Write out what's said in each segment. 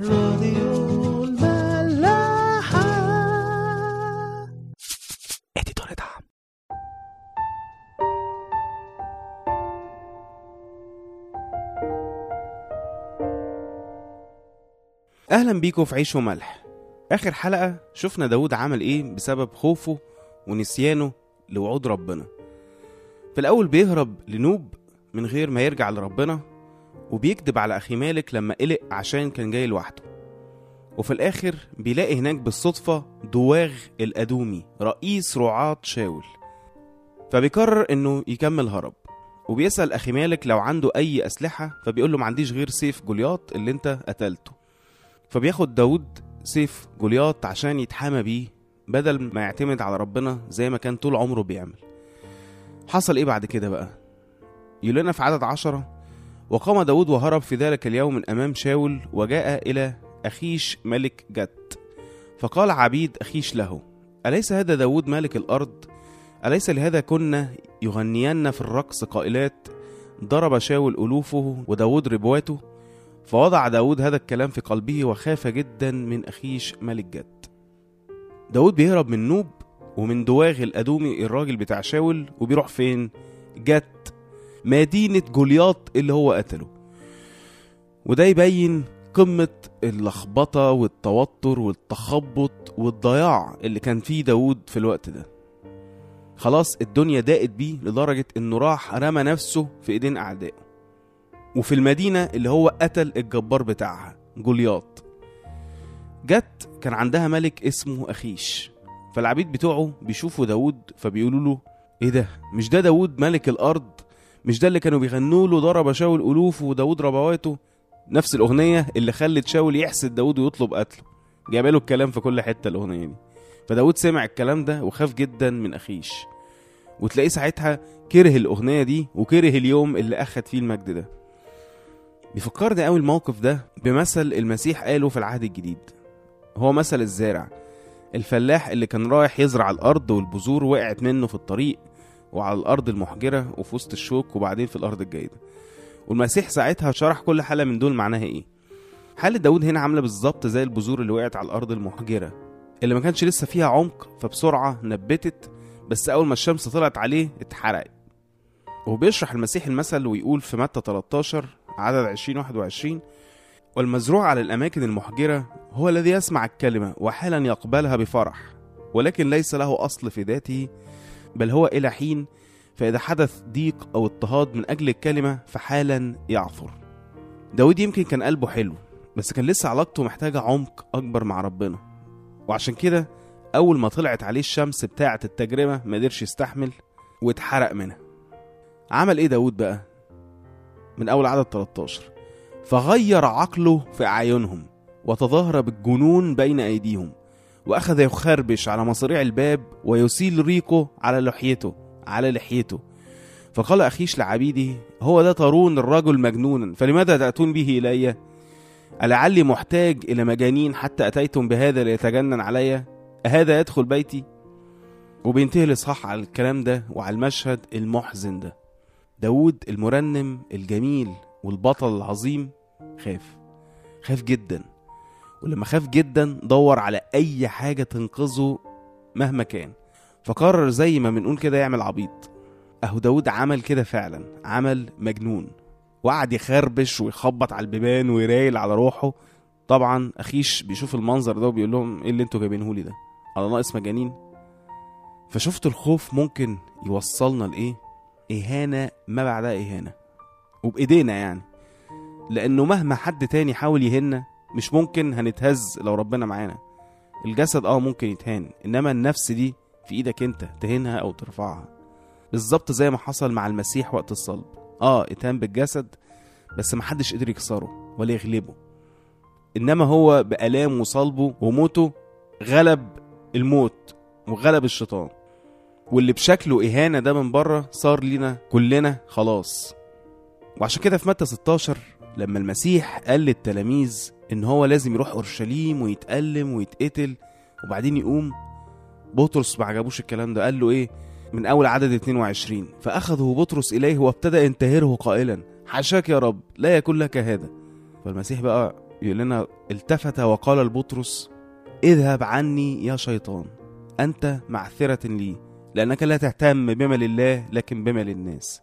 راديو الملاحة. اديتور دعم. أهلا بيكم في عيش وملح. آخر حلقة شفنا داود عمل إيه بسبب خوفه ونسيانه لوعود ربنا. في الأول بيهرب لنوب من غير ما يرجع لربنا وبيكذب على أخي مالك لما قلق عشان كان جاي لوحده. وفي الآخر بيلاقي هناك بالصدفة دواغ الأدومي رئيس رعاة شاول. فبيقرر إنه يكمل هرب. وبيسأل أخي مالك لو عنده أي أسلحة فبيقول له ما عنديش غير سيف جولياط اللي أنت قتلته. فبياخد داود سيف جولياط عشان يتحامى بيه بدل ما يعتمد على ربنا زي ما كان طول عمره بيعمل. حصل إيه بعد كده بقى؟ يقول لنا في عدد عشرة وقام داود وهرب في ذلك اليوم من أمام شاول وجاء إلى أخيش ملك جت فقال عبيد أخيش له أليس هذا داود ملك الأرض؟ أليس لهذا كنا يغنين في الرقص قائلات؟ ضرب شاول ألوفه وداود ربواته فوضع داود هذا الكلام في قلبه وخاف جدا من أخيش ملك جد. داود بيهرب من نوب ومن دواغ الأدومي الراجل بتاع شاول وبيروح فين؟ جت مدينة جولياط اللي هو قتله. وده يبين قمة اللخبطة والتوتر والتخبط والضياع اللي كان فيه داود في الوقت ده. خلاص الدنيا ضاقت بيه لدرجة إنه راح رمى نفسه في إيدين أعدائه. وفي المدينة اللي هو قتل الجبار بتاعها جولياط. جت كان عندها ملك اسمه أخيش. فالعبيد بتوعه بيشوفوا داود فبيقولوا له إيه ده؟ مش ده داود ملك الأرض مش ده اللي كانوا بيغنوا له ضرب شاول ألوف وداود ربواته نفس الأغنية اللي خلت شاول يحسد داود ويطلب قتله. جايبه له الكلام في كل حتة الأغنية دي. فداود سمع الكلام ده وخاف جدا من أخيش. وتلاقيه ساعتها كره الأغنية دي وكره اليوم اللي أخد فيه المجد ده. بيفكرني قوي الموقف ده بمثل المسيح قاله في العهد الجديد. هو مثل الزارع. الفلاح اللي كان رايح يزرع الأرض والبذور وقعت منه في الطريق وعلى الأرض المحجرة وفي وسط الشوك وبعدين في الأرض الجيدة والمسيح ساعتها شرح كل حالة من دول معناها إيه؟ حالة داود هنا عاملة بالظبط زي البذور اللي وقعت على الأرض المحجرة اللي ما كانش لسه فيها عمق فبسرعة نبتت بس أول ما الشمس طلعت عليه اتحرقت. وبيشرح المسيح المثل ويقول في متى 13 عدد 20 21 والمزروع على الأماكن المحجرة هو الذي يسمع الكلمة وحالا يقبلها بفرح ولكن ليس له أصل في ذاته بل هو إلى حين فإذا حدث ضيق أو اضطهاد من أجل الكلمة فحالا يعثر. داود يمكن كان قلبه حلو بس كان لسه علاقته محتاجة عمق أكبر مع ربنا. وعشان كده أول ما طلعت عليه الشمس بتاعة التجربة ما قدرش يستحمل واتحرق منها. عمل إيه داود بقى؟ من أول عدد 13 فغير عقله في أعينهم وتظاهر بالجنون بين أيديهم. وأخذ يخربش على مصاريع الباب ويسيل ريقه على لحيته على لحيته. فقال أخيش لعبيده هو ده ترون الرجل مجنونا فلماذا تأتون به إلي؟ ألعلي محتاج إلى مجانين حتى أتيتم بهذا ليتجنن علي؟ أهذا يدخل بيتي؟ وبينتهي الإصحاح على الكلام ده وعلى المشهد المحزن ده. داود المرنم الجميل والبطل العظيم خاف خاف جدا. ولما خاف جدا دور على أي حاجة تنقذه مهما كان. فقرر زي ما بنقول كده يعمل عبيط. أهو داود عمل كده فعلا عمل مجنون. وقعد يخربش ويخبط على البيبان ويرايل على روحه. طبعا أخيش بيشوف المنظر ده وبيقول لهم إيه اللي أنتوا جايبينه لي ده؟ على ناقص مجانين. فشفت الخوف ممكن يوصلنا لإيه؟ إهانة ما بعدها إهانة. وبإيدينا يعني. لأنه مهما حد تاني حاول يهنا مش ممكن هنتهز لو ربنا معانا. الجسد آه ممكن يتهان إنما النفس دي في إيدك أنت تهينها أو ترفعها. بالظبط زي ما حصل مع المسيح وقت الصلب. آه اتهان بالجسد بس محدش قدر يكسره ولا يغلبه. إنما هو بآلام وصلبه وموته غلب الموت وغلب الشيطان. واللي بشكله إهانة ده من بره صار لينا كلنا خلاص. وعشان كده في متى 16 لما المسيح قال للتلاميذ إن هو لازم يروح أورشليم ويتألم ويتقتل وبعدين يقوم بطرس ما عجبوش الكلام ده قال له إيه؟ من أول عدد 22 فأخذه بطرس إليه وابتدى ينتهره قائلا حاشاك يا رب لا يكون لك هذا. فالمسيح بقى يقول لنا التفت وقال لبطرس اذهب عني يا شيطان أنت معثرة لي لأنك لا تهتم بما لله لكن بما للناس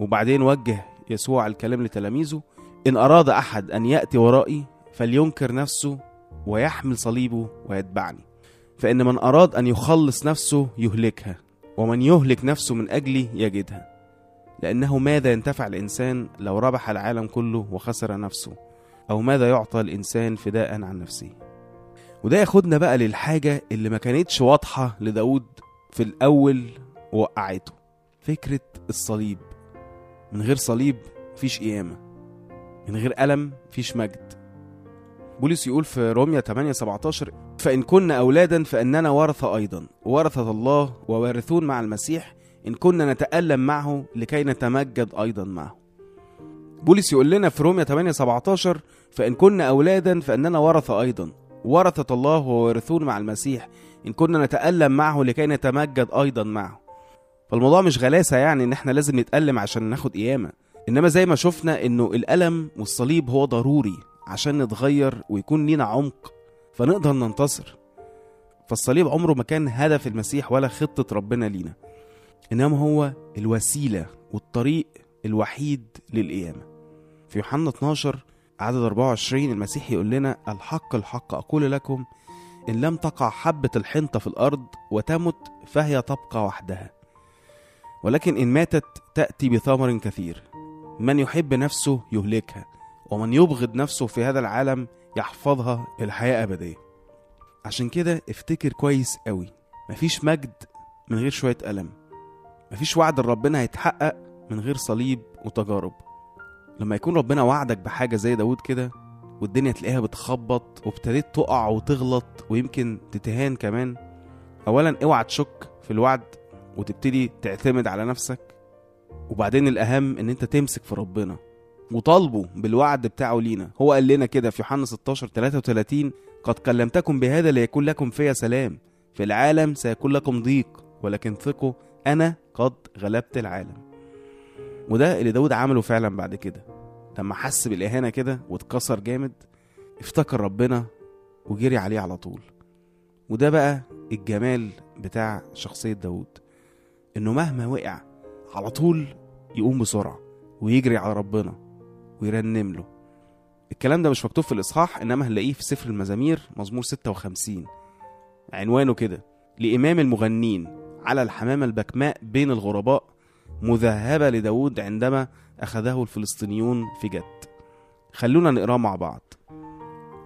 وبعدين وجه يسوع الكلام لتلاميذه إن أراد أحد أن يأتي ورائي فلينكر نفسه ويحمل صليبه ويتبعني. فإن من أراد أن يخلص نفسه يهلكها ومن يهلك نفسه من أجلي يجدها. لأنه ماذا ينتفع الإنسان لو ربح العالم كله وخسر نفسه؟ أو ماذا يعطى الإنسان فداء عن نفسه؟ وده ياخدنا بقى للحاجة اللي ما كانتش واضحة لداود في الأول ووقعته فكرة الصليب. من غير صليب مفيش قيامة من غير ألم مفيش مجد. بولس يقول في روميا 8 17 فإن كنا أولادا فإننا ورثة أيضا ورثة الله ووارثون مع المسيح إن كنا نتألم معه لكي نتمجد أيضا معه. بولس يقول لنا في روميا 8 17 فإن كنا أولادا فإننا ورثة أيضا ورثة الله ووارثون مع المسيح إن كنا نتألم معه لكي نتمجد أيضا معه. فالموضوع مش غلاسة يعني إن إحنا لازم نتألم عشان ناخد قيامة. إنما زي ما شفنا إنه الألم والصليب هو ضروري عشان نتغير ويكون لينا عمق فنقدر ننتصر. فالصليب عمره ما كان هدف المسيح ولا خطة ربنا لينا إنما هو الوسيلة والطريق الوحيد للقيامة. في يوحنا 12 عدد 24 المسيح يقول لنا الحق الحق أقول لكم إن لم تقع حبة الحنطة في الأرض وتمت فهي تبقى وحدها. ولكن إن ماتت تأتي بثمر كثير. من يحب نفسه يهلكها ومن يبغض نفسه في هذا العالم يحفظها الحياة أبدية. عشان كده افتكر كويس قوي مفيش مجد من غير شوية ألم. مفيش وعد ربنا هيتحقق من غير صليب وتجارب. لما يكون ربنا وعدك بحاجة زي داود كده والدنيا تلاقيها بتخبط وابتديت تقع وتغلط ويمكن تتهان كمان أولا اوعى تشك في الوعد وتبتدي تعتمد على نفسك وبعدين الأهم إن أنت تمسك في ربنا وطالبه بالوعد بتاعه لينا. هو قال لنا كده في يوحنا 16 33 قد كلمتكم بهذا ليكون لكم فيا سلام في العالم سيكون لكم ضيق ولكن ثقوا أنا قد غلبت العالم. وده اللي داود عمله فعلا بعد كده. لما حس بالإهانة كده واتكسر جامد افتكر ربنا وجري عليه على طول. وده بقى الجمال بتاع شخصية داود. إنه مهما وقع على طول يقوم بسرعة ويجري على ربنا ويرنم له. الكلام ده مش مكتوب في الإصحاح إنما هنلاقيه في سفر المزامير مزمور 56 عنوانه كده لإمام المغنين على الحمامة البكماء بين الغرباء مذهبة لداود عندما أخذه الفلسطينيون في جت خلونا نقراه مع بعض.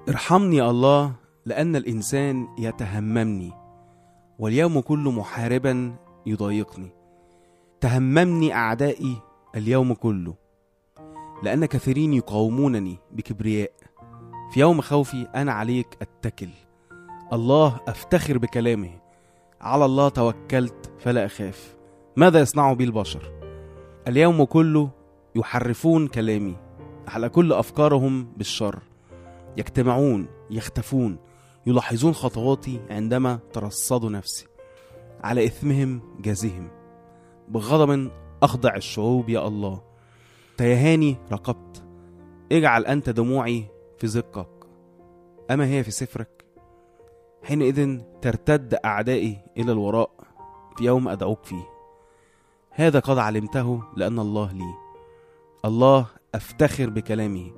ارحمني الله لأن الإنسان يتهممني واليوم كله محاربا يضايقني. تهممني أعدائي اليوم كله لأن كثيرين يقاومونني بكبرياء. في يوم خوفي أنا عليك أتكل. الله أفتخر بكلامه. على الله توكلت فلا أخاف. ماذا يصنع بي البشر؟ اليوم كله يحرفون كلامي. على كل أفكارهم بالشر. يجتمعون يختفون يلاحظون خطواتي عندما ترصدوا نفسي. على إثمهم جازهم. بغضب أخضع الشعوب يا الله. تيهاني رقبت. اجعل أنت دموعي في زقك. أما هي في سفرك؟ حينئذ ترتد أعدائي إلى الوراء في يوم أدعوك فيه. هذا قد علمته لأن الله لي. الله أفتخر بكلامه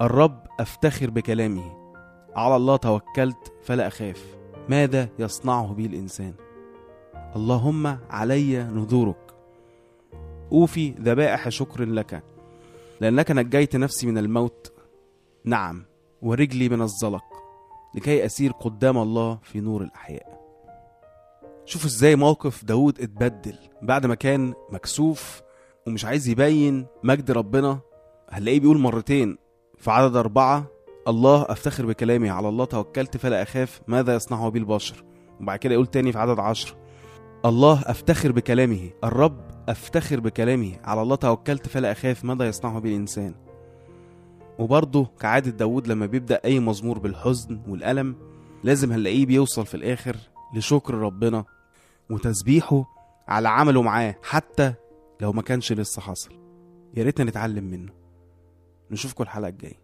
الرب أفتخر بكلامه على الله توكلت فلا أخاف. ماذا يصنعه بي الإنسان؟ اللهم علي نذورك. أوفي ذبائح شكر لك لأنك نجيت نفسي من الموت. نعم ورجلي من الزلق لكي أسير قدام الله في نور الأحياء. شوف إزاي موقف داود اتبدل. بعد ما كان مكسوف ومش عايز يبين مجد ربنا هنلاقيه بيقول مرتين في عدد أربعة الله أفتخر بكلامي على الله توكلت فلا أخاف ماذا يصنعه بي البشر وبعد كده يقول تاني في عدد عشر الله أفتخر بكلامه. الرب أفتخر بكلامه. على الله توكلت فلا أخاف. ماذا يصنعه بي الإنسان وبرضه كعادة داود لما بيبدأ أي مزمور بالحزن والألم لازم هنلاقيه بيوصل في الآخر لشكر ربنا وتسبيحه على عمله معاه حتى لو ما كانش لسه حصل يا ريتنا نتعلم منه. نشوفكم الحلقة الجاية.